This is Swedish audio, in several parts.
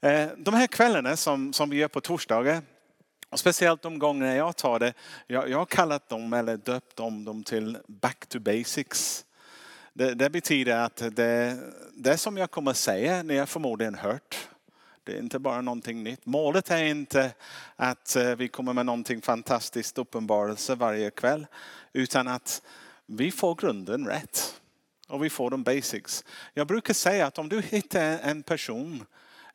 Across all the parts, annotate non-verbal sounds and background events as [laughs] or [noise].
Eh, de här kvällarna som, som vi gör på torsdagar, och speciellt de gånger jag tar det, jag, jag har kallat dem eller döpt om dem till back to basics. Det, det betyder att det, det som jag kommer säga ni har förmodligen hört. Det är inte bara någonting nytt. Målet är inte att eh, vi kommer med någonting fantastiskt uppenbarelse varje kväll. Utan att vi får grunden rätt. Och vi får de basics. Jag brukar säga att om du hittar en person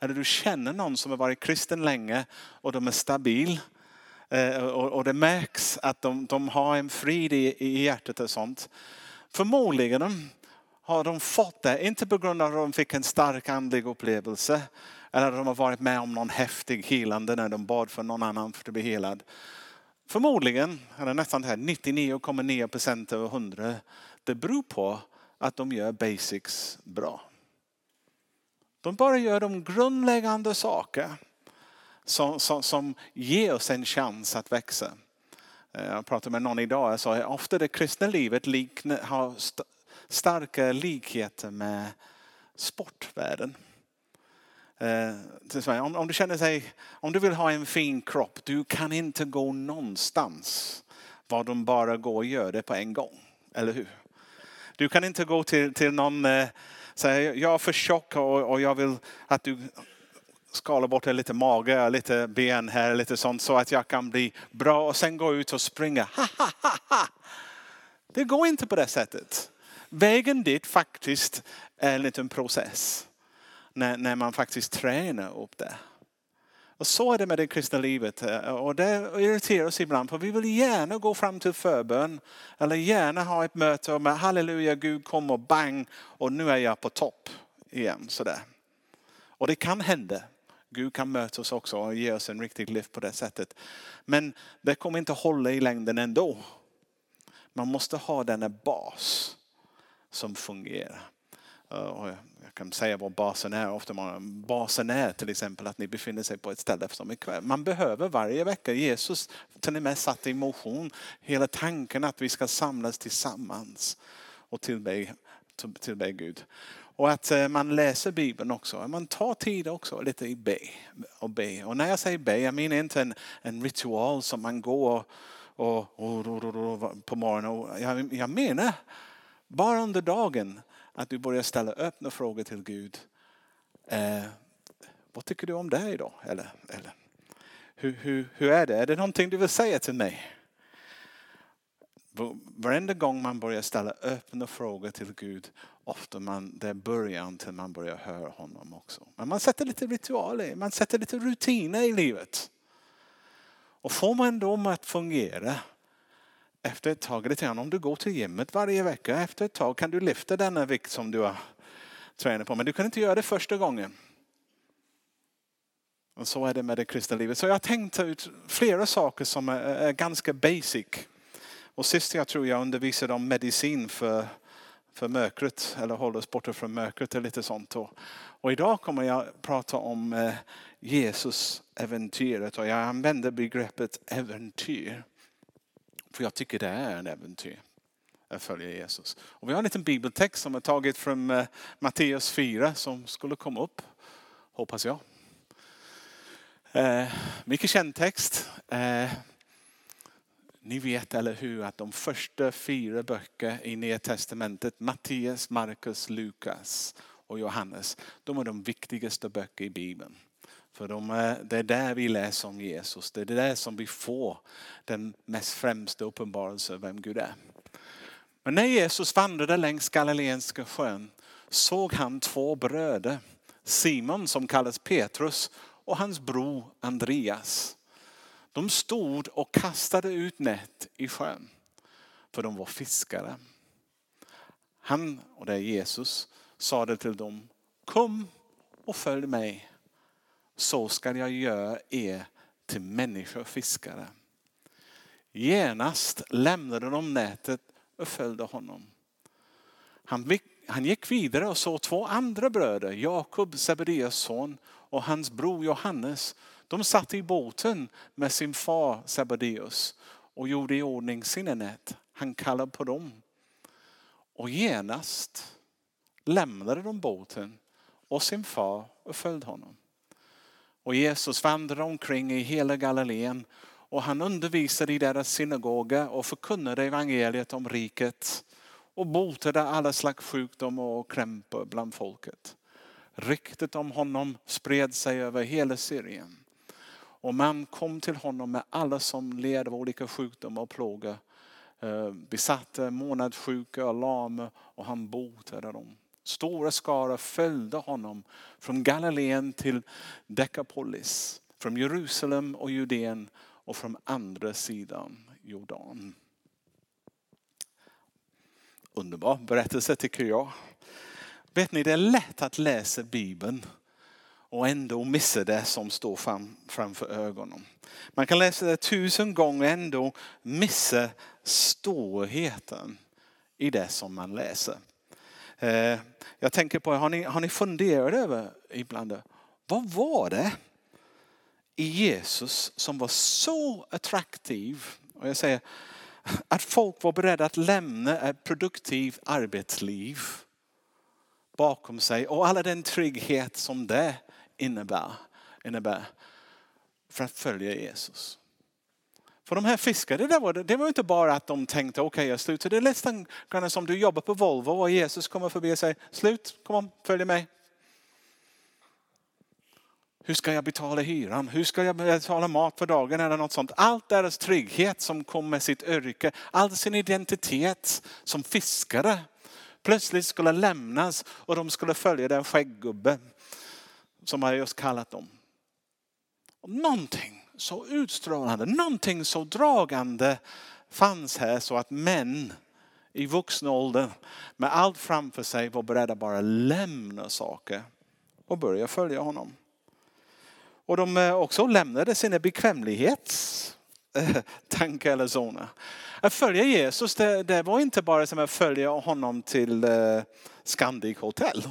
eller du känner någon som har varit kristen länge och de är stabil eh, och det märks att de, de har en frid i, i hjärtat och sånt. Förmodligen har de fått det, inte på grund av att de fick en stark andlig upplevelse eller att de har varit med om någon häftig helande när de bad för någon annan för att bli helad. Förmodligen, eller nästan 99,9 procent över 100, det beror på att de gör basics bra. De bara gör de grundläggande saker som, som, som ger oss en chans att växa. Eh, jag pratade med någon idag och sa att ofta det kristna livet likna, har st starka likheter med sportvärlden. Eh, om, om, du känner sig, om du vill ha en fin kropp, du kan inte gå någonstans var de bara går och gör det på en gång. Eller hur? Du kan inte gå till, till någon eh, säga jag är för tjock och, och jag vill att du skalar bort lite mage, lite ben här, lite sånt så att jag kan bli bra och sen gå ut och springa. Ha, ha, ha, ha. Det går inte på det sättet. Vägen dit faktiskt är en liten process. När, när man faktiskt tränar upp det. Och så är det med det kristna livet. Eh, och det irriterar oss ibland. För vi vill gärna gå fram till förbön. Eller gärna ha ett möte med halleluja Gud kom och bang och nu är jag på topp igen. Sådär. Och det kan hända. Gud kan möta oss också och ge oss en riktig lift på det sättet. Men det kommer inte hålla i längden ändå. Man måste ha denna bas som fungerar. Eh, och jag kan säga vad basen är. Ofta man, basen är till exempel att ni befinner sig på ett ställe som ikväll. Man behöver varje vecka. Jesus till och med satte i motion hela tanken att vi ska samlas tillsammans och tillbe, tillbe Gud. Och att eh, man läser Bibeln också. Man tar tid också lite i be och be. Och när jag säger be, jag menar inte en, en ritual som man går och, och, och, och på morgonen. Jag, jag menar bara under dagen att du börjar ställa öppna frågor till Gud. Eh, vad tycker du om det idag? Eller, eller hur, hur, hur är det? Är det någonting du vill säga till mig? Varenda gång man börjar ställa öppna frågor till Gud, ofta man, det är början till man börjar höra honom också. Men man sätter lite ritualer, man sätter lite rutiner i livet. Och får man dem att fungera efter ett tag, lite grann om du går till gymmet varje vecka, efter ett tag kan du lyfta denna vikt som du har tränat på. Men du kan inte göra det första gången. Och så är det med det kristna livet. Så jag har tänkt ut flera saker som är, är ganska basic. Och sist jag tror jag undervisade om medicin för, för mörkret, eller hålla oss borta från mörkret eller lite sånt. Och, och idag kommer jag prata om eh, Jesus äventyret och jag använder begreppet äventyr. För jag tycker det är en äventyr att följa Jesus. Och vi har en liten bibeltext som är taget från eh, Matteus 4 som skulle komma upp, hoppas jag. Eh, mycket känd text. Eh, ni vet eller hur att de första fyra böckerna i Nya Testamentet, Matteus, Markus, Lukas och Johannes, de är de viktigaste böckerna i Bibeln. För de, det är där vi läser om Jesus. Det är där som vi får den mest främsta uppenbarelsen vem Gud är. Men när Jesus vandrade längs Galileiska sjön såg han två bröder. Simon som kallas Petrus och hans bror Andreas. De stod och kastade ut nät i sjön. För de var fiskare. Han, och det är Jesus, sade till dem, kom och följ mig så ska jag göra er till människofiskare. Genast lämnade de nätet och följde honom. Han, han gick vidare och såg två andra bröder, Jakob, Sebedeus son och hans bror Johannes. De satt i båten med sin far Sebedeus och gjorde i ordning sina nät. Han kallade på dem. Och genast lämnade de båten och sin far och följde honom. Och Jesus vandrade omkring i hela Galileen och han undervisade i deras synagoga och förkunnade evangeliet om riket och botade alla slags sjukdomar och krämpor bland folket. Ryktet om honom spred sig över hela Syrien. Och man kom till honom med alla som led av olika sjukdomar och plågor. Eh, besatta, månadssjuka och lama och han botade dem. Stora skaror följde honom från Galileen till Dekapolis, från Jerusalem och Judeen och från andra sidan Jordan. Underbar berättelse tycker jag. Vet ni, det är lätt att läsa Bibeln och ändå missa det som står fram, framför ögonen. Man kan läsa det tusen gånger och ändå missa storheten i det som man läser. Eh, jag tänker på, har ni, har ni funderat över ibland, vad var det i Jesus som var så attraktiv? Och jag säger att folk var beredda att lämna ett produktivt arbetsliv bakom sig och alla den trygghet som det innebär, innebär för att följa Jesus. För de här fiskarna, det var, det var inte bara att de tänkte okej okay, jag slutar. Det är nästan som du jobbar på Volvo och Jesus kommer förbi och säger slut, kom on, följ mig. Hur ska jag betala hyran? Hur ska jag betala mat för dagen eller något sånt? Allt deras trygghet som kom med sitt yrke, all sin identitet som fiskare plötsligt skulle lämnas och de skulle följa den skägggubbe som har just kallat dem. Någonting så utstrålande, någonting så dragande fanns här så att män i vuxen ålder med allt framför sig var beredda att bara lämna saker och börja följa honom. Och de eh, också lämnade sina bekvämlighetstankar eller zoner. Att följa Jesus det, det, var inte bara som att följa honom till eh, Scandic Hotel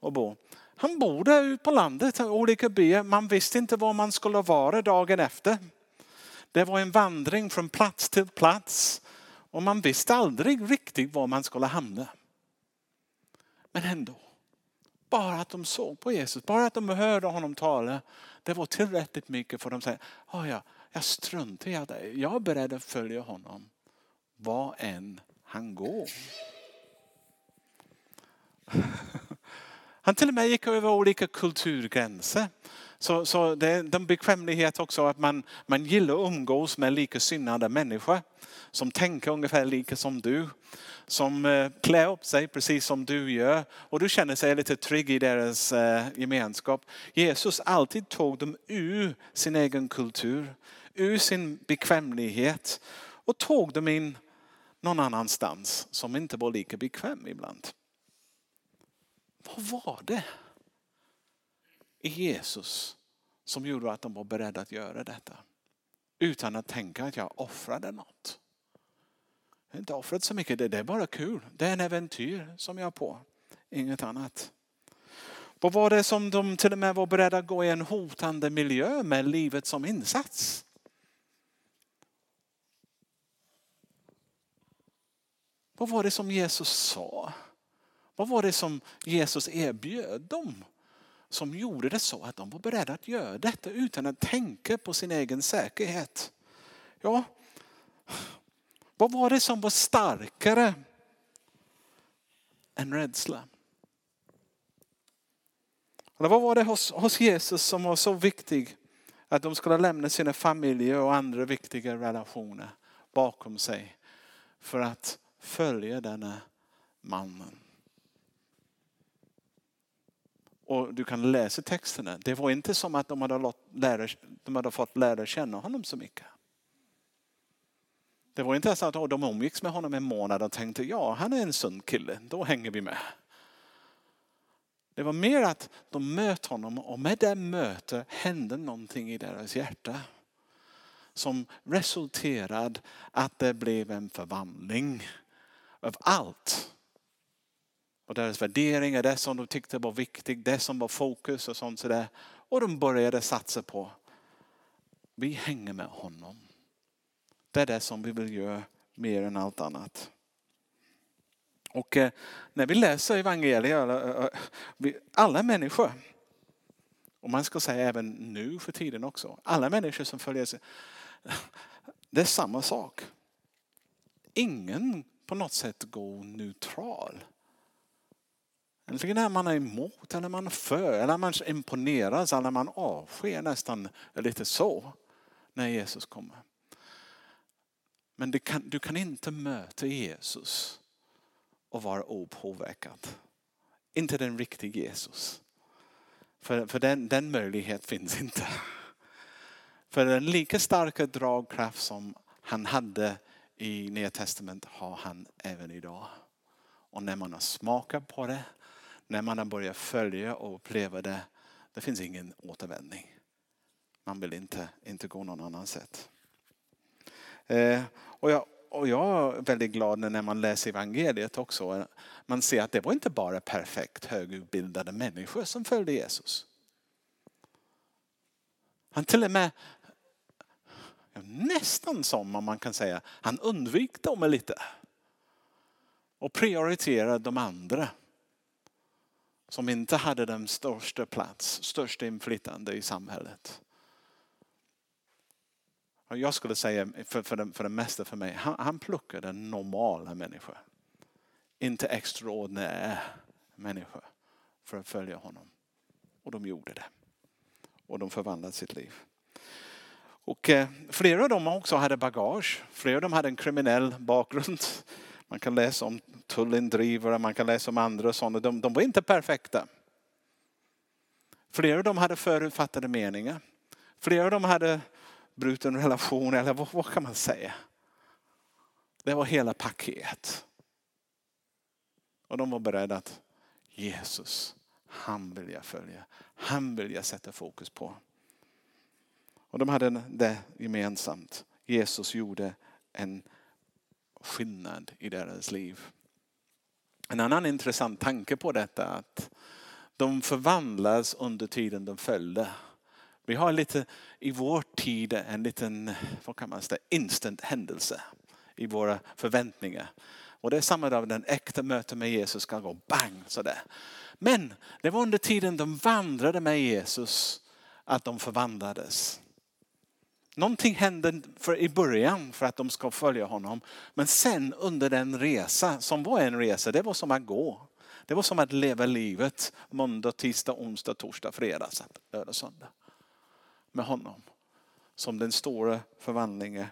och bo. Han bor där ute på landet, olika byar. Man visste inte var man skulle vara dagen efter. Det var en vandring från plats till plats och man visste aldrig riktigt var man skulle hamna. Men ändå, bara att de såg på Jesus, bara att de hörde honom tala, det var tillräckligt mycket för dem att säga, oh ja, jag struntar i det. Jag är beredd att följa honom var än han går. [laughs] Han till och med gick över olika kulturgränser. Så, så det är en bekvämlighet också att man, man gillar att umgås med likasinnade människor. Som tänker ungefär lika som du. Som eh, klär upp sig precis som du gör. Och du känner sig lite trygg i deras eh, gemenskap. Jesus alltid tog dem ur sin egen kultur. Ur sin bekvämlighet. Och tog dem in någon annanstans som inte var lika bekväm ibland. Vad var det i Jesus som gjorde att de var beredda att göra detta? Utan att tänka att jag offrade något. Jag har inte offrat så mycket, det är bara kul. Det är en äventyr som jag är på. Inget annat. Vad var det som de till och med var beredda att gå i en hotande miljö med livet som insats? Vad var det som Jesus sa? Vad var det som Jesus erbjöd dem? Som gjorde det så att de var beredda att göra detta utan att tänka på sin egen säkerhet. Ja, vad var det som var starkare än rädsla? Eller vad var det hos, hos Jesus som var så viktigt att de skulle lämna sina familjer och andra viktiga relationer bakom sig för att följa denna mannen? Och du kan läsa texterna. Det var inte som att de hade, lära, de hade fått lära känna honom så mycket. Det var inte så att de umgicks med honom en månad och tänkte ja, han är en sund kille, då hänger vi med. Det var mer att de mötte honom och med det mötet hände någonting i deras hjärta. Som resulterade att det blev en förvandling av allt och deras värderingar, det som de tyckte var viktigt, det som var fokus och sånt sådär. Och de började satsa på, vi hänger med honom. Det är det som vi vill göra mer än allt annat. Och eh, när vi läser evangeliet, eh, eh, alla människor, Och man ska säga även nu för tiden också. Alla människor som följer sig. Det är samma sak. Ingen på något sätt går neutral. Antingen är man emot eller man för eller man imponeras eller man avskyr nästan lite så när Jesus kommer. Men du kan, du kan inte möta Jesus och vara opåverkad. Inte den riktiga Jesus. För, för den, den möjlighet finns inte. För den lika starka dragkraft som han hade i Nya Testamentet har han även idag. Och när man har smakat på det, när man har börjat följa och uppleva det, det finns ingen återvändning. Man vill inte, inte gå någon annan sätt. Eh, och, jag, och jag är väldigt glad när man läser evangeliet också. Man ser att det var inte bara perfekt högutbildade människor som följde Jesus. Han till och med, nästan som om man kan säga, han undvek dem lite. Och prioriterade de andra. Som inte hade den största plats, största inflytande i samhället. Jag skulle säga för, för, det, för det mesta för mig, han, han plockade normala människor. Inte extraordinära människor för att följa honom. Och de gjorde det. Och de förvandlade sitt liv. Och eh, flera av dem också hade bagage. Flera av dem hade en kriminell bakgrund. Man kan läsa om tullindrivare, man kan läsa om andra sådana. De, de var inte perfekta. Flera av dem hade förutfattade meningar. Flera av dem hade bruten relation eller vad, vad kan man säga? Det var hela paket. Och de var beredda att Jesus, han vill jag följa. Han vill jag sätta fokus på. Och de hade det gemensamt. Jesus gjorde en skillnad i deras liv. En annan intressant tanke på detta är att de förvandlas under tiden de följde. Vi har lite i vår tid en liten, vad kan man säga, instant händelse i våra förväntningar. Och det är samma dag den äkta mötet med Jesus ska gå bang sådär. Men det var under tiden de vandrade med Jesus att de förvandlades. Någonting hände för, i början för att de ska följa honom. Men sen under den resa, som var en resa, det var som att gå. Det var som att leva livet måndag, tisdag, onsdag, torsdag, fredag, lördag, söndag. Med honom. Som den stora förvandlingen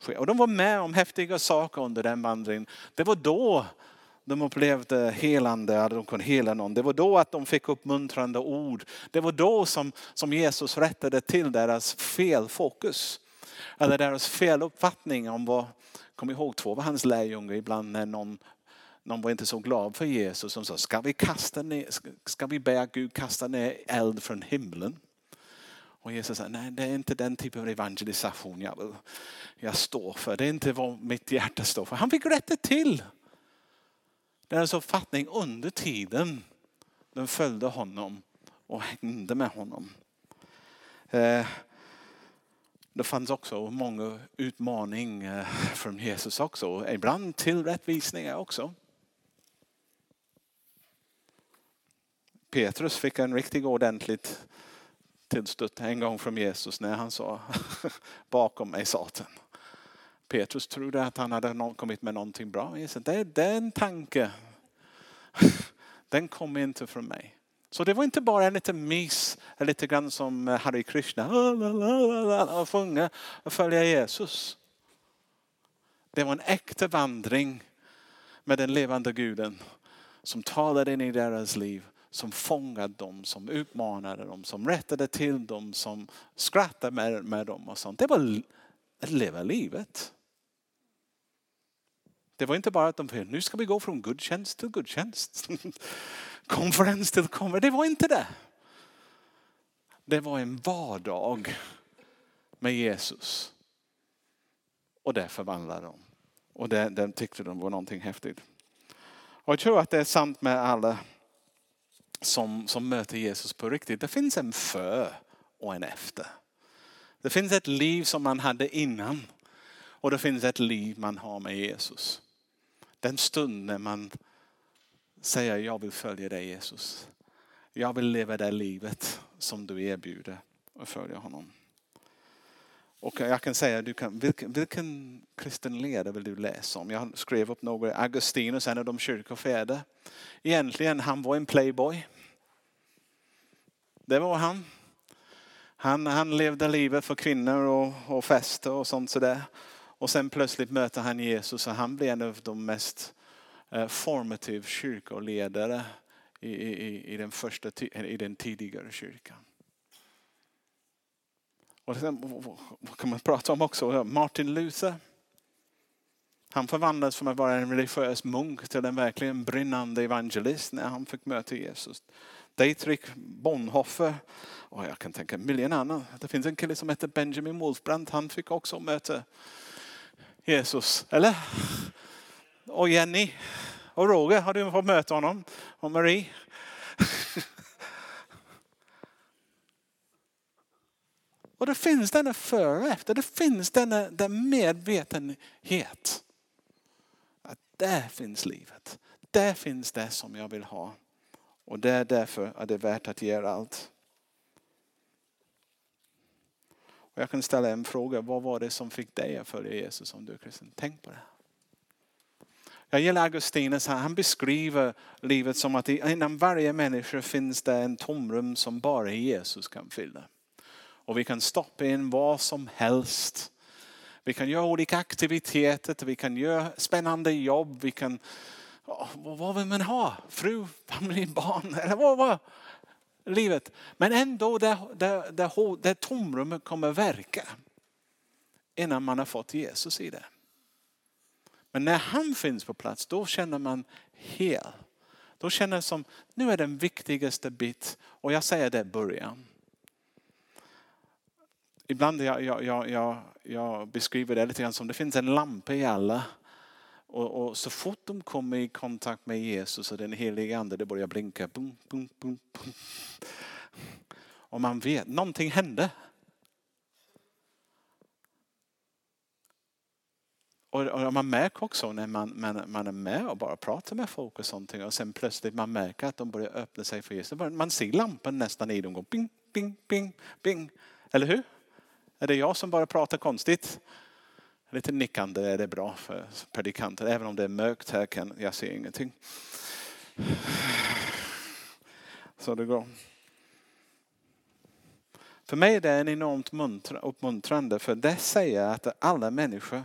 sker. Och de var med om häftiga saker under den vandringen. Det var då de upplevde helande, att de kunde hela någon. Det var då att de fick uppmuntrande ord. Det var då som, som Jesus rättade till deras felfokus. Eller deras feluppfattning om vad, kom ihåg två av hans lärjungar ibland när någon, någon var inte så glad för Jesus. Som sa, ska vi, kasta ner, ska vi be Gud kasta ner eld från himlen? Och Jesus sa, nej det är inte den typen av evangelisation jag, vill, jag står för. Det är inte vad mitt hjärta står för. Han fick rätta till deras uppfattning under tiden de följde honom och hängde med honom. Eh, det fanns också många utmaningar eh, från Jesus också. Ibland tillrättvisningar också. Petrus fick en riktigt ordentligt tillstött en gång från Jesus när han sa [laughs] bakom mig Satan. Petrus trodde att han hade kommit med någonting bra. Det är en tanke. [laughs] Den kom inte från mig. Så det var inte bara en liten miss, lite grann som Hare Krishna och sjunga och följa Jesus. Det var en äkta vandring med den levande guden som talade in i deras liv, som fångade dem, som utmanade dem, som rättade till dem, som skrattade med, med dem och sånt. Det var att leva livet. Det var inte bara att de nu ska vi gå från gudstjänst till gudstjänst. [laughs] Konferens till konferens. Det var inte det. Det var en vardag med Jesus. Och det förvandlade de. Och det, det tyckte de var någonting häftigt. Och jag tror att det är sant med alla som, som möter Jesus på riktigt. Det finns en före och en efter. Det finns ett liv som man hade innan. Och det finns ett liv man har med Jesus. Den stund när man säger jag vill följa dig Jesus. Jag vill leva det livet som du erbjuder och följa honom. Och jag kan säga, du kan, vilken, vilken kristen ledare vill du läsa om? Jag skrev upp några, Augustinus, en av de kyrkofäder. Egentligen, han var en playboy. Det var han. Han, han levde livet för kvinnor och, och fester och sånt sådär. Och sen plötsligt möter han Jesus och han blir en av de mest eh, formativa kyrkoledare i, i, i, den första, i den tidigare kyrkan. Och sen, vad kan man prata om också? Martin Luther. Han förvandlades från att vara en religiös munk till en verkligen brinnande evangelist när han fick möta Jesus. Dietrich Bonhoeffer och jag kan tänka miljon annan. Det finns en kille som heter Benjamin Wolfbrandt. Han fick också möta Jesus. Eller? Och Jenny och Roger, har du fått möta honom? Och Marie? [laughs] Och det finns denna före och efter. Det finns denna, denna medvetenhet. Att där finns livet. Där finns det som jag vill ha. Och det är därför är det värt att ge allt. Och jag kan ställa en fråga. Vad var det som fick dig att följa Jesus om du är kristen? Tänk på det. Jag gillar Augustinus, han beskriver livet som att inom varje människa finns det en tomrum som bara Jesus kan fylla. Och vi kan stoppa in vad som helst. Vi kan göra olika aktiviteter, vi kan göra spännande jobb, vi kan, vad vill man ha? Fru, familj, barn eller vad, vad? Livet. Men ändå det, det, det, det tomrummet kommer verka innan man har fått Jesus i det. Men när han finns på plats då känner man hel. Då känner man som, nu är den viktigaste bit och jag säger det början. Ibland jag, jag, jag, jag, beskriver det lite grann som det finns en lampa i alla. Och, och, så fort de kommer i kontakt med Jesus och den helige ande, det börjar blinka. Bum, bum, bum, bum. Och man vet, någonting hände. Och, man märker också när man, man, man är med och bara pratar med folk och sånt och sen plötsligt man märker att de börjar öppna sig för Jesus. Man ser lampan nästan i dem gå bing, bing, bing, bing. Eller hur? Är det jag som bara pratar konstigt? Lite nickande är det bra för predikanter. Även om det är mörkt här kan jag se ingenting. Så det går. För mig är det en enormt uppmuntrande för det säger att alla människor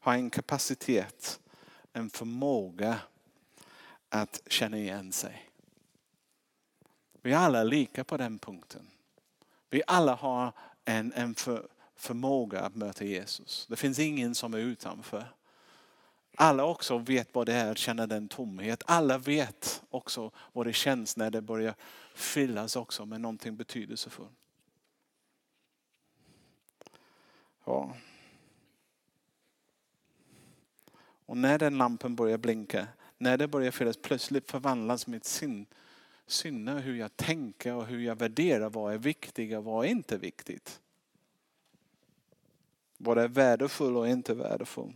har en kapacitet, en förmåga att känna igen sig. Vi är alla lika på den punkten. Vi alla har en, en för, förmåga att möta Jesus. Det finns ingen som är utanför. Alla också vet vad det är att känna den tomhet. Alla vet också vad det känns när det börjar fyllas också med någonting betydelsefullt. Ja. Och när den lampan börjar blinka, när det börjar fyllas, plötsligt förvandlas mitt sin, sinne, hur jag tänker och hur jag värderar vad är viktigt och vad är inte viktigt. Vad är värdefull och inte värdefull.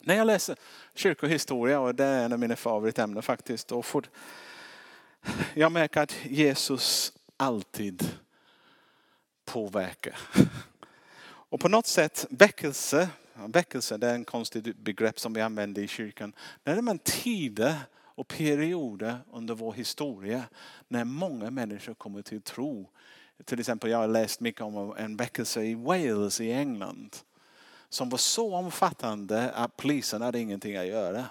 När jag läser kyrkohistoria, och det är en av mina favoritämnen faktiskt, då får, jag märker att Jesus alltid påverkar. Och på något sätt väckelse, väckelse det är en konstigt begrepp som vi använder i kyrkan. När det är tider och perioder under vår historia när många människor kommer till tro till exempel, jag har läst mycket om en väckelse i Wales i England. Som var så omfattande att polisen hade ingenting att göra.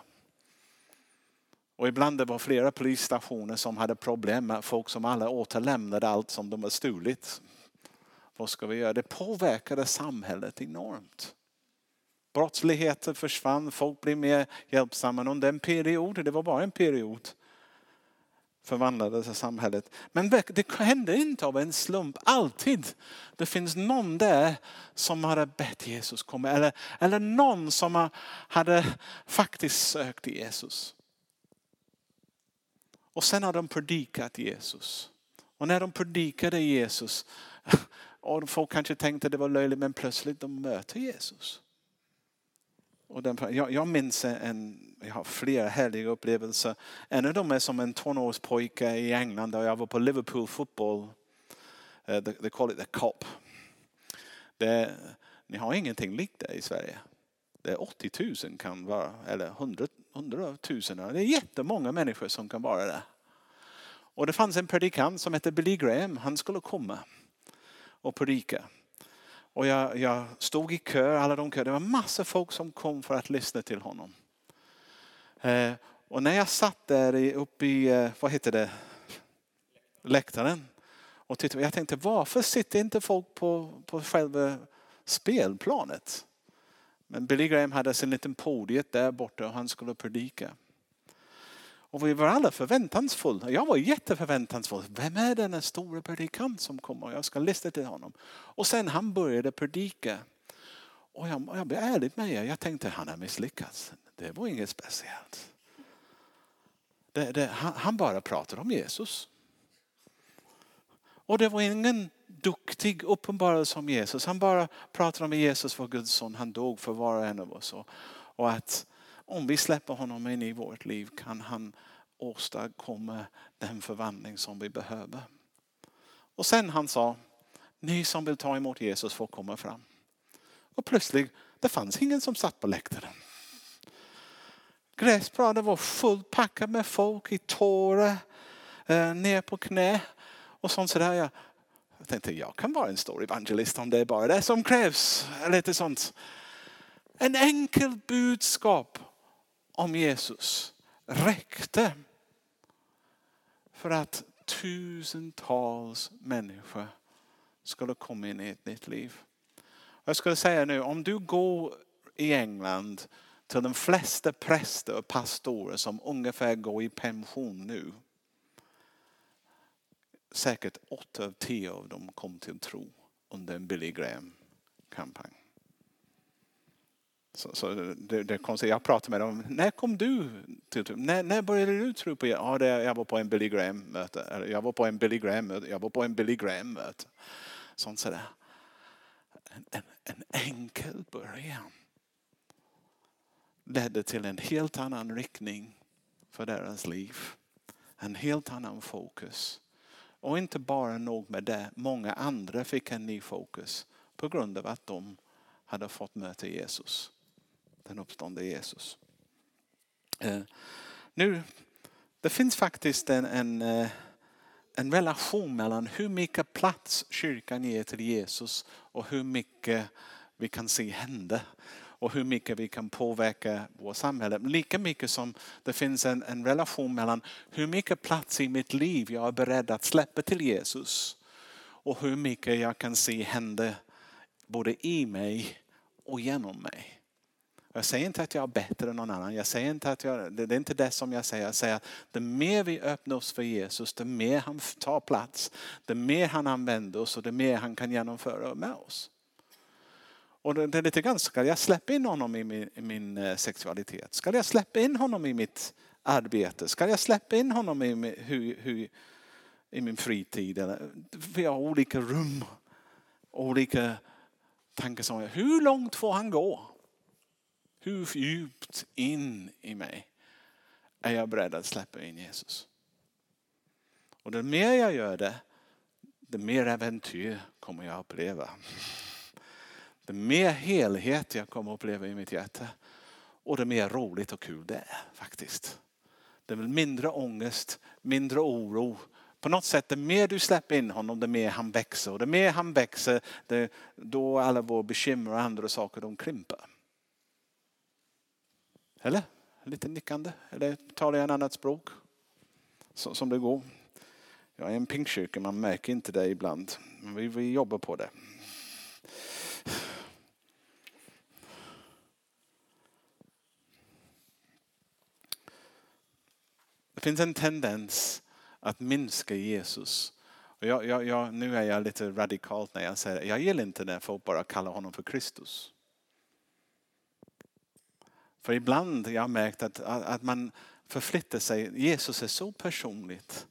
Och ibland det var flera polisstationer som hade problem med folk som alla återlämnade allt som de hade stulit. Vad ska vi göra? Det påverkade samhället enormt. Brottsligheten försvann, folk blev mer hjälpsamma. Under en period, det var bara en period, förvandlades samhället. Men det hände inte av en slump. Alltid. Det finns någon där som hade bett Jesus komma. Eller, eller någon som hade faktiskt sökt Jesus. Och sen har de predikat Jesus. Och när de predikade Jesus, [laughs] och folk kanske tänkte det var löjligt, men plötsligt de möter Jesus. Och den, jag, jag minns en, jag har flera härliga upplevelser. En av dem är som en tonårspojke i England där jag var på Liverpool fotboll. Uh, eh, they, they call it the COP. Det, ni har ingenting likt det i Sverige. Det är 80 000 kan vara, eller 100, 100 000. Det är jättemånga människor som kan vara där. Och det fanns en predikant som hette Billy Graham. Han skulle komma och predika. Och jag, jag stod i kö, alla de kö. Det var massa folk som kom för att lyssna till honom. Eh, och när jag satt där uppe i, eh, vad heter det, läktaren. Och tittade, jag tänkte varför sitter inte folk på, på själva spelplanet? Men Billy Graham hade sin liten podiet där borta och han skulle predika. Och vi var alla förväntansfulla. Jag var jätteförväntansfull. Vem är den stora predikant som kommer? Jag ska lyssna till honom. Och sen han började predika. Och jag, jag blev ärlig med er. Jag tänkte han har misslyckats. Det var inget speciellt. Det, det, han, han bara pratade om Jesus. Och det var ingen duktig uppenbarelse om Jesus. Han bara pratade om Jesus var Guds son. Han dog för var och en av oss. Och att om vi släpper honom in i vårt liv kan han åstadkomma den förvandling som vi behöver. Och sen han sa, ni som vill ta emot Jesus får komma fram. Och plötsligt, det fanns ingen som satt på läktaren. Gräsplanen var fullpackad med folk i tårar, eh, ner på knä och sånt sådär. Jag tänkte jag kan vara en stor evangelist om det är bara det som krävs. Lite sånt. En enkel budskap om Jesus räckte för att tusentals människor skulle komma in i ett nytt liv. Jag skulle säga nu, om du går i England till de flesta präster och pastorer som ungefär går i pension nu. Säkert åtta av tio av dem kom till tro under en Billy Graham-kampanj. Så, så det, det konstigt. Jag pratade med dem. När kom du till tro? När, när började du tro på Ja, det, jag var på en Billy Graham-möte. Jag var på en Billy Graham-möte. Jag var på en Billy Graham-möte. Sånt sådär. En, en, en enkel början ledde till en helt annan riktning för deras liv. En helt annan fokus. Och inte bara nog med det, många andra fick en ny fokus på grund av att de hade fått möta Jesus. Den uppståndne Jesus. Eh, nu, det finns faktiskt en, en, eh, en relation mellan hur mycket plats kyrkan ger till Jesus och hur mycket vi kan se hända och hur mycket vi kan påverka vårt samhälle. Lika mycket som det finns en, en relation mellan hur mycket plats i mitt liv jag är beredd att släppa till Jesus och hur mycket jag kan se hända både i mig och genom mig. Jag säger inte att jag är bättre än någon annan. Jag säger inte att jag, det är inte det som jag säger. Jag säger att det mer vi öppnar oss för Jesus, det mer han tar plats. Det mer han använder oss och det mer han kan genomföra med oss. Och det är lite grann, ska jag släppa in honom i min, i min eh, sexualitet? Ska jag släppa in honom i mitt arbete? Ska jag släppa in honom i, min, hur, hur, i min fritid? Vi har olika rum, olika tankar. Hur långt får han gå? Hur djupt in i mig är jag beredd att släppa in Jesus? Och det mer jag gör det, det mer äventyr kommer jag uppleva det mer helhet jag kommer att uppleva i mitt hjärta. Och det mer roligt och kul det är faktiskt. Det är väl mindre ångest, mindre oro. På något sätt, det mer du släpper in honom, det mer han växer. Och det mer han växer, det, då alla våra bekymmer och andra saker, de krymper. Eller? Lite nickande. Eller talar jag ett annat språk? Så, som det går. Jag är en pingstkyrka, man märker inte det ibland. Men vi, vi jobbar på det. Det finns en tendens att minska Jesus. Och jag, jag, jag, nu är jag lite radikalt när jag säger det. Jag gillar inte när folk bara kallar honom för Kristus. För ibland har jag märkt att, att man förflyttar sig. Jesus är så personligt.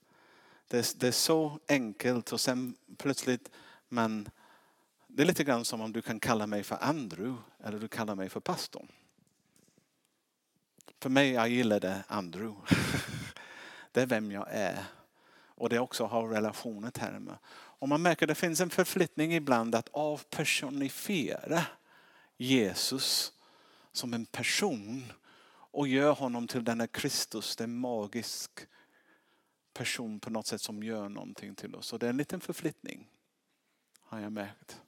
Det är, det är så enkelt och sen plötsligt man det är lite grann som om du kan kalla mig för Andrew eller du kallar mig för pastorn. För mig, jag gillar det Andrew. [laughs] Det är vem jag är. Och det också har relationer termer. Och man märker att det finns en förflyttning ibland att avpersonifiera Jesus som en person och gör honom till denna Kristus, den magisk person på något sätt som gör någonting till oss. Och det är en liten förflyttning har jag märkt.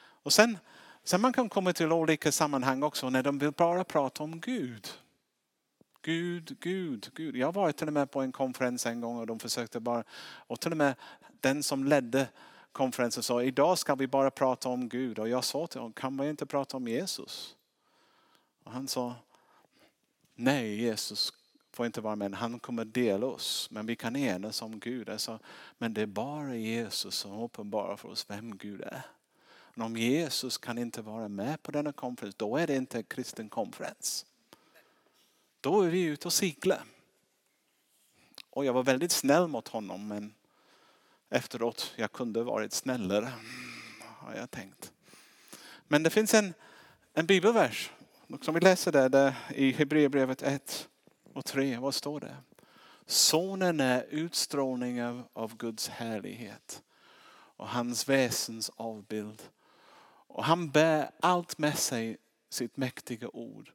Och sen, sen man kan komma till olika sammanhang också när de vill bara prata om Gud. Gud, Gud, Gud. Jag var till och med på en konferens en gång och de försökte bara, och till och med den som ledde konferensen sa idag ska vi bara prata om Gud. Och jag sa till honom, kan vi inte prata om Jesus? Och han sa, nej Jesus får inte vara med. Han kommer dela oss. Men vi kan enas om Gud. Alltså, men det är bara Jesus som uppenbarar för oss vem Gud är. Men om Jesus kan inte vara med på denna konferens, då är det inte en kristen konferens. Då är vi ute och cyklar. Och jag var väldigt snäll mot honom men efteråt, jag kunde varit snällare har jag tänkt. Men det finns en, en bibelvers som vi läser där, där i Hebreerbrevet 1 och 3. Vad står det? Sonen är utstrålningen av Guds härlighet och hans väsens avbild. Och han bär allt med sig sitt mäktiga ord.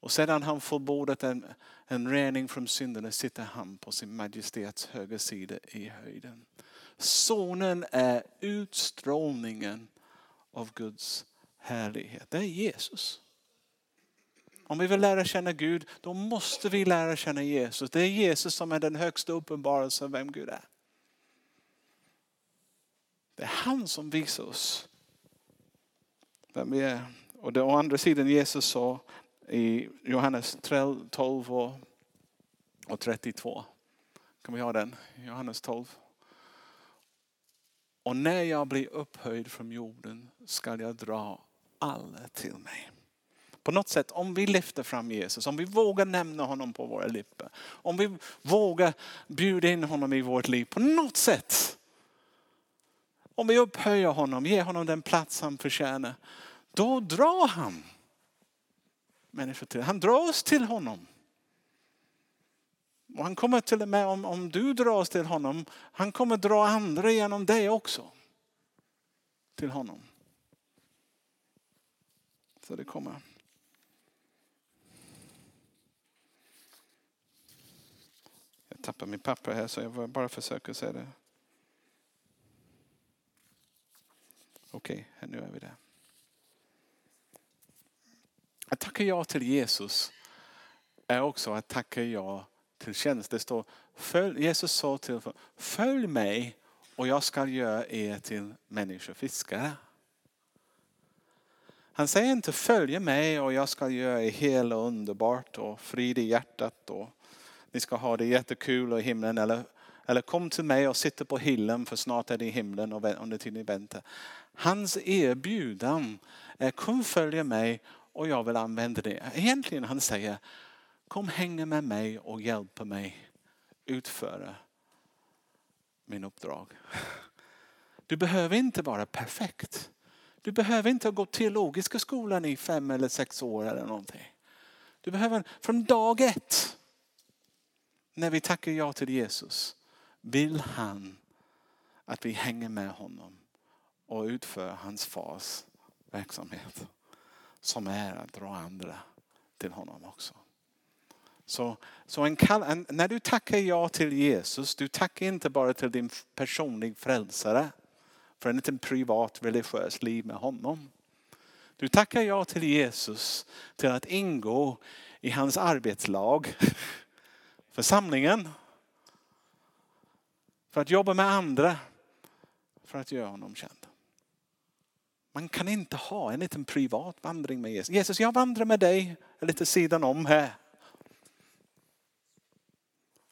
Och sedan han förbordat en, en rening från synderna sitter han på sin majestäts högra sida i höjden. Sonen är utstrålningen av Guds härlighet. Det är Jesus. Om vi vill lära känna Gud, då måste vi lära känna Jesus. Det är Jesus som är den högsta uppenbarelsen av vem Gud är. Det är han som visar oss vem vi är. Och det, å andra sidan Jesus sa i Johannes 12 och 32. Kan vi ha den? Johannes 12. Och när jag blir upphöjd från jorden ska jag dra alla till mig. På något sätt, om vi lyfter fram Jesus, om vi vågar nämna honom på våra läppar, om vi vågar bjuda in honom i vårt liv på något sätt. Om vi upphöjer honom, ger honom den plats han förtjänar, då drar han människor till. Han drar oss till honom. Och han kommer till och med, om, om du dras till honom, han kommer dra andra genom dig också. Till honom. Så det kommer. Tappar min papper här så jag bara försöker säga det. Okej, okay, nu är vi där. Att tacka ja till Jesus är också att tacka ja till tjänst. Det står, följ, Jesus sa till följ mig och jag ska göra er till människofiskare. Han säger inte följ mig och jag ska göra er hela och underbart och frid i hjärtat och ni ska ha det jättekul i himlen. Eller, eller kom till mig och sitta på hyllan för snart är det i himlen och under tiden ni väntar. Hans erbjudan är kom följa mig och jag vill använda det. Egentligen han säger kom hänga med mig och hjälpa mig utföra min uppdrag. Du behöver inte vara perfekt. Du behöver inte gå teologiska skolan i fem eller sex år eller någonting. Du behöver från dag ett när vi tackar ja till Jesus vill han att vi hänger med honom och utför hans fars verksamhet som är att dra andra till honom också. Så, så en kall, en, när du tackar ja till Jesus, du tackar inte bara till din personliga frälsare för en liten privat religiös liv med honom. Du tackar ja till Jesus till att ingå i hans arbetslag, församlingen, för att jobba med andra, för att göra honom känd. Man kan inte ha en liten privat vandring med Jesus. Jesus, jag vandrar med dig lite sidan om här.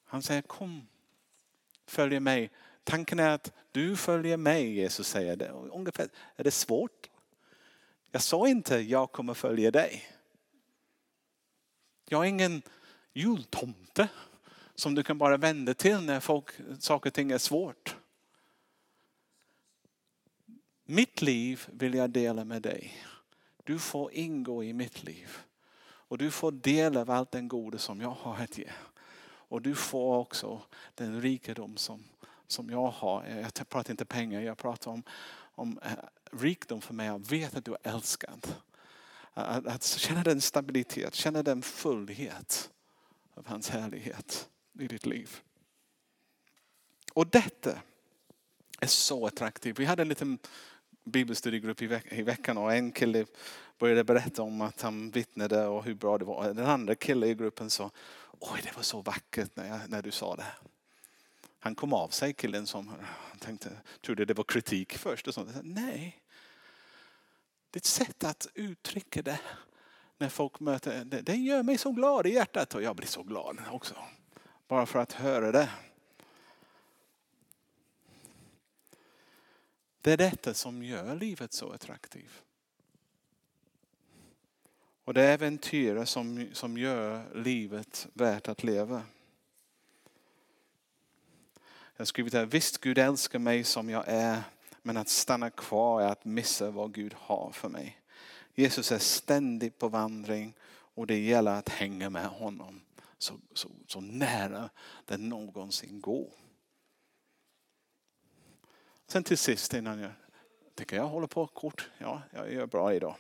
Han säger kom, följ mig. Tanken är att du följer mig, Jesus säger det. Ungefär, är det svårt? Jag sa inte jag kommer följa dig. Jag är ingen jultomte som du kan bara vända till när folk, saker och ting är svårt. Mitt liv vill jag dela med dig. Du får ingå i mitt liv. Och du får del av allt den goda som jag har att ge. Och du får också den rikedom som, som jag har. Jag pratar inte pengar, jag pratar om, om eh, rikedom rikdom för mig. Jag vet att du är älskad. Att, att känna den stabilitet, känna den fullhet av hans härlighet i ditt liv. Och detta är så attraktivt. Vi hade en liten bibelstudiegrupp i, veck i veckan och en kille började berätta om att han vittnade och hur bra det var. Den andra killen i gruppen sa, oj det var så vackert när, jag, när du sa det. Han kom av sig killen som tänkte, trodde det var kritik först. Och sånt. Nej, det är ett sätt att uttrycka det när folk möter, det, det gör mig så glad i hjärtat och jag blir så glad också. Bara för att höra det. Det är detta som gör livet så attraktivt. Och det är äventyret som, som gör livet värt att leva. Jag har skrivit här, visst Gud älskar mig som jag är, men att stanna kvar är att missa vad Gud har för mig. Jesus är ständigt på vandring och det gäller att hänga med honom så, så, så nära den någonsin går. Sen till sist innan jag tycker jag håller på kort. Ja, jag gör bra idag.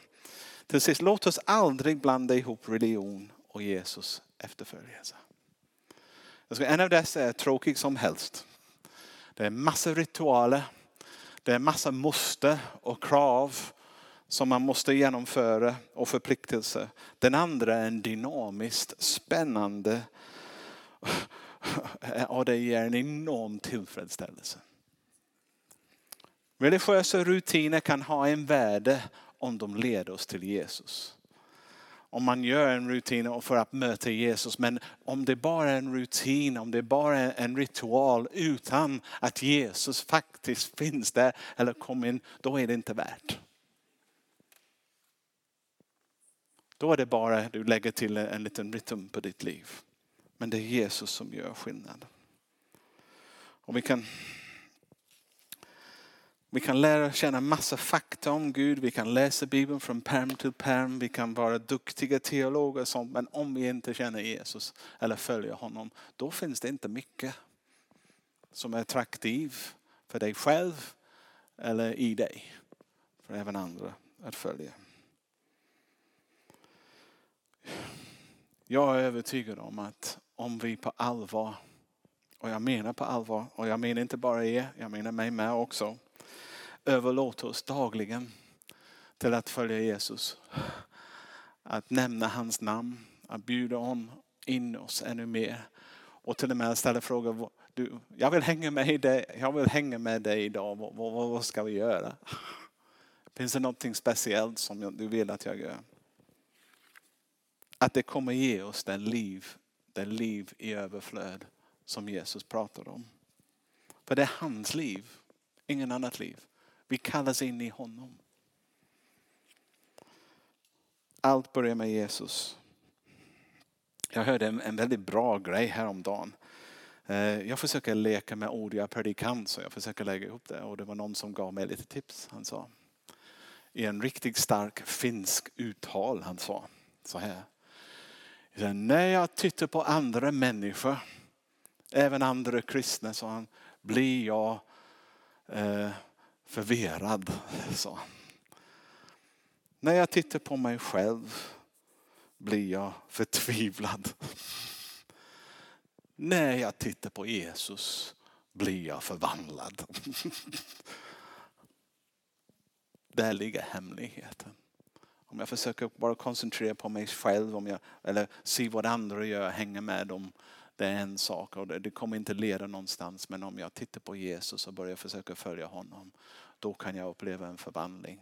Till sist, låt oss aldrig blanda ihop religion och Jesus efterföljelse. En av dessa är tråkig som helst. Det är massa ritualer. Det är massa måste och krav som man måste genomföra och förpliktelser. Den andra är en dynamiskt spännande och det ger en enorm tillfredsställelse. Religiösa rutiner kan ha en värde om de leder oss till Jesus. Om man gör en rutin för att möta Jesus, men om det bara är en rutin, om det bara är en ritual utan att Jesus faktiskt finns där eller kommer in, då är det inte värt. Då är det bara du lägger till en liten rytm på ditt liv. Men det är Jesus som gör skillnad. Och vi kan vi kan lära känna massa fakta om Gud. Vi kan läsa Bibeln från perm till perm. Vi kan vara duktiga teologer som. Men om vi inte känner Jesus eller följer honom, då finns det inte mycket som är attraktiv för dig själv eller i dig. För även andra att följa. Jag är övertygad om att om vi på allvar, och jag menar på allvar, och jag menar inte bara er, jag menar mig med också överlåter oss dagligen till att följa Jesus. Att nämna hans namn, att bjuda om in oss ännu mer. Och till och med ställa frågor. Du, jag, vill hänga med dig, jag vill hänga med dig idag. Vad, vad, vad ska vi göra? Finns det något speciellt som du vill att jag gör? Att det kommer ge oss den liv, den liv i överflöd som Jesus pratar om. För det är hans liv, ingen annat liv. Vi kallas in i honom. Allt börjar med Jesus. Jag hörde en, en väldigt bra grej häromdagen. Eh, jag försöker leka med ord, jag är predikant så jag försöker lägga ihop det. Och det var någon som gav mig lite tips. Han sa i en riktigt stark finsk uttal, han sa så här. När jag tittar på andra människor, även andra kristna, sa han, blir jag eh, förvirrad. [laughs] Så. När jag tittar på mig själv blir jag förtvivlad. [laughs] När jag tittar på Jesus blir jag förvandlad. [laughs] Där ligger hemligheten. Om jag försöker bara koncentrera på mig själv om jag, eller se vad andra gör, hänga med dem det är en sak och det kommer inte leda någonstans. Men om jag tittar på Jesus och börjar försöka följa honom, då kan jag uppleva en förvandling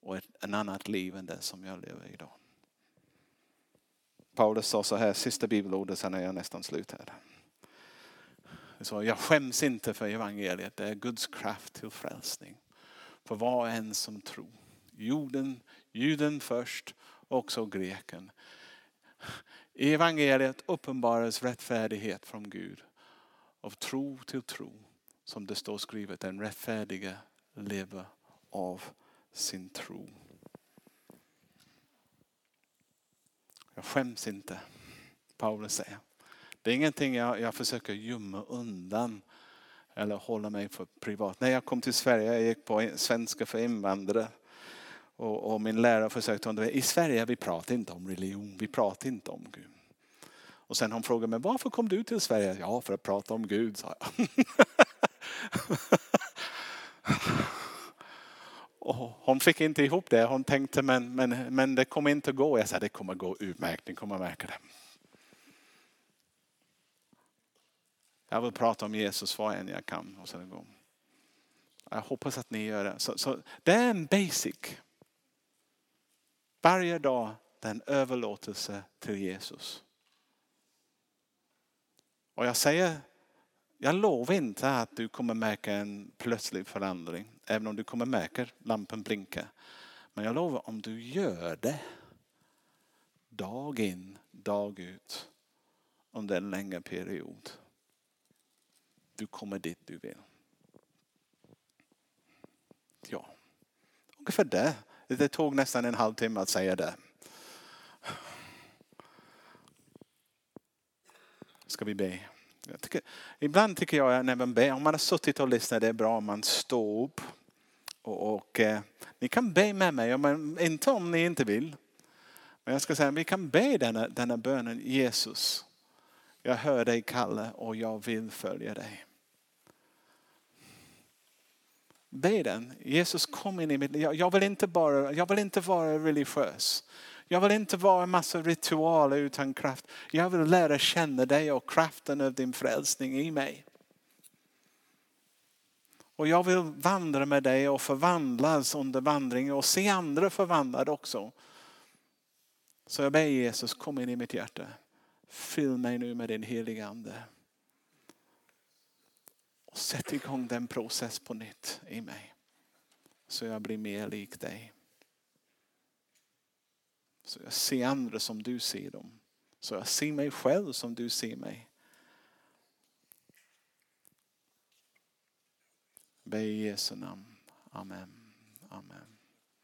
och ett en annat liv än det som jag lever idag. Paulus sa så här, sista bibelordet, sen är jag nästan slut här. Så jag skäms inte för evangeliet, det är Guds kraft till frälsning. För var och en som tror. Jorden, juden först, också greken. I evangeliet uppenbaras rättfärdighet från Gud. Av tro till tro. Som det står skrivet, den rättfärdige lever av sin tro. Jag skäms inte, Paulus säger. Det är ingenting jag, jag försöker gömma undan. Eller hålla mig för privat. När jag kom till Sverige, jag gick på svenska för invandrare. Och, och min lärare försökte undervisa. I Sverige vi pratar inte om religion, vi pratar inte om Gud. Och sen hon frågade mig, varför kom du till Sverige? Ja, för att prata om Gud, sa jag. [laughs] Och hon fick inte ihop det. Hon tänkte, men, men, men det kommer inte gå. Jag sa, det kommer gå utmärkt, ni kommer märka det. Jag vill prata om Jesus var än jag kan. Och sen gå. Jag hoppas att ni gör det. Så, så det är en basic. Varje dag den är en överlåtelse till Jesus. Och jag säger, jag lovar inte att du kommer märka en plötslig förändring. Även om du kommer märka lampan blinka. Men jag lovar om du gör det dag in, dag ut under en längre period. Du kommer dit du vill. Ja, ungefär det. Det tog nästan en halvtimme att säga det. Ska vi be? Tycker, ibland tycker jag när man ber, om man har suttit och lyssnat, det är bra om man står upp. Och, och eh, ni kan be med mig, men inte om ni inte vill. Men jag ska säga, vi kan be denna, denna bönen, Jesus. Jag hör dig Kalle och jag vill följa dig. Be den. Jesus kom in i mitt liv. Jag vill inte, bara, jag vill inte vara religiös. Jag vill inte vara en massa ritualer utan kraft. Jag vill lära känna dig och kraften av din frälsning i mig. Och jag vill vandra med dig och förvandlas under vandringen och se andra förvandlade också. Så jag ber Jesus, kom in i mitt hjärta. Fyll mig nu med din heliga ande. Och sätt igång den process på nytt i mig. Så jag blir mer lik dig. Så jag ser andra som du ser dem. Så jag ser mig själv som du ser mig. Be i Jesu namn. Amen. Amen.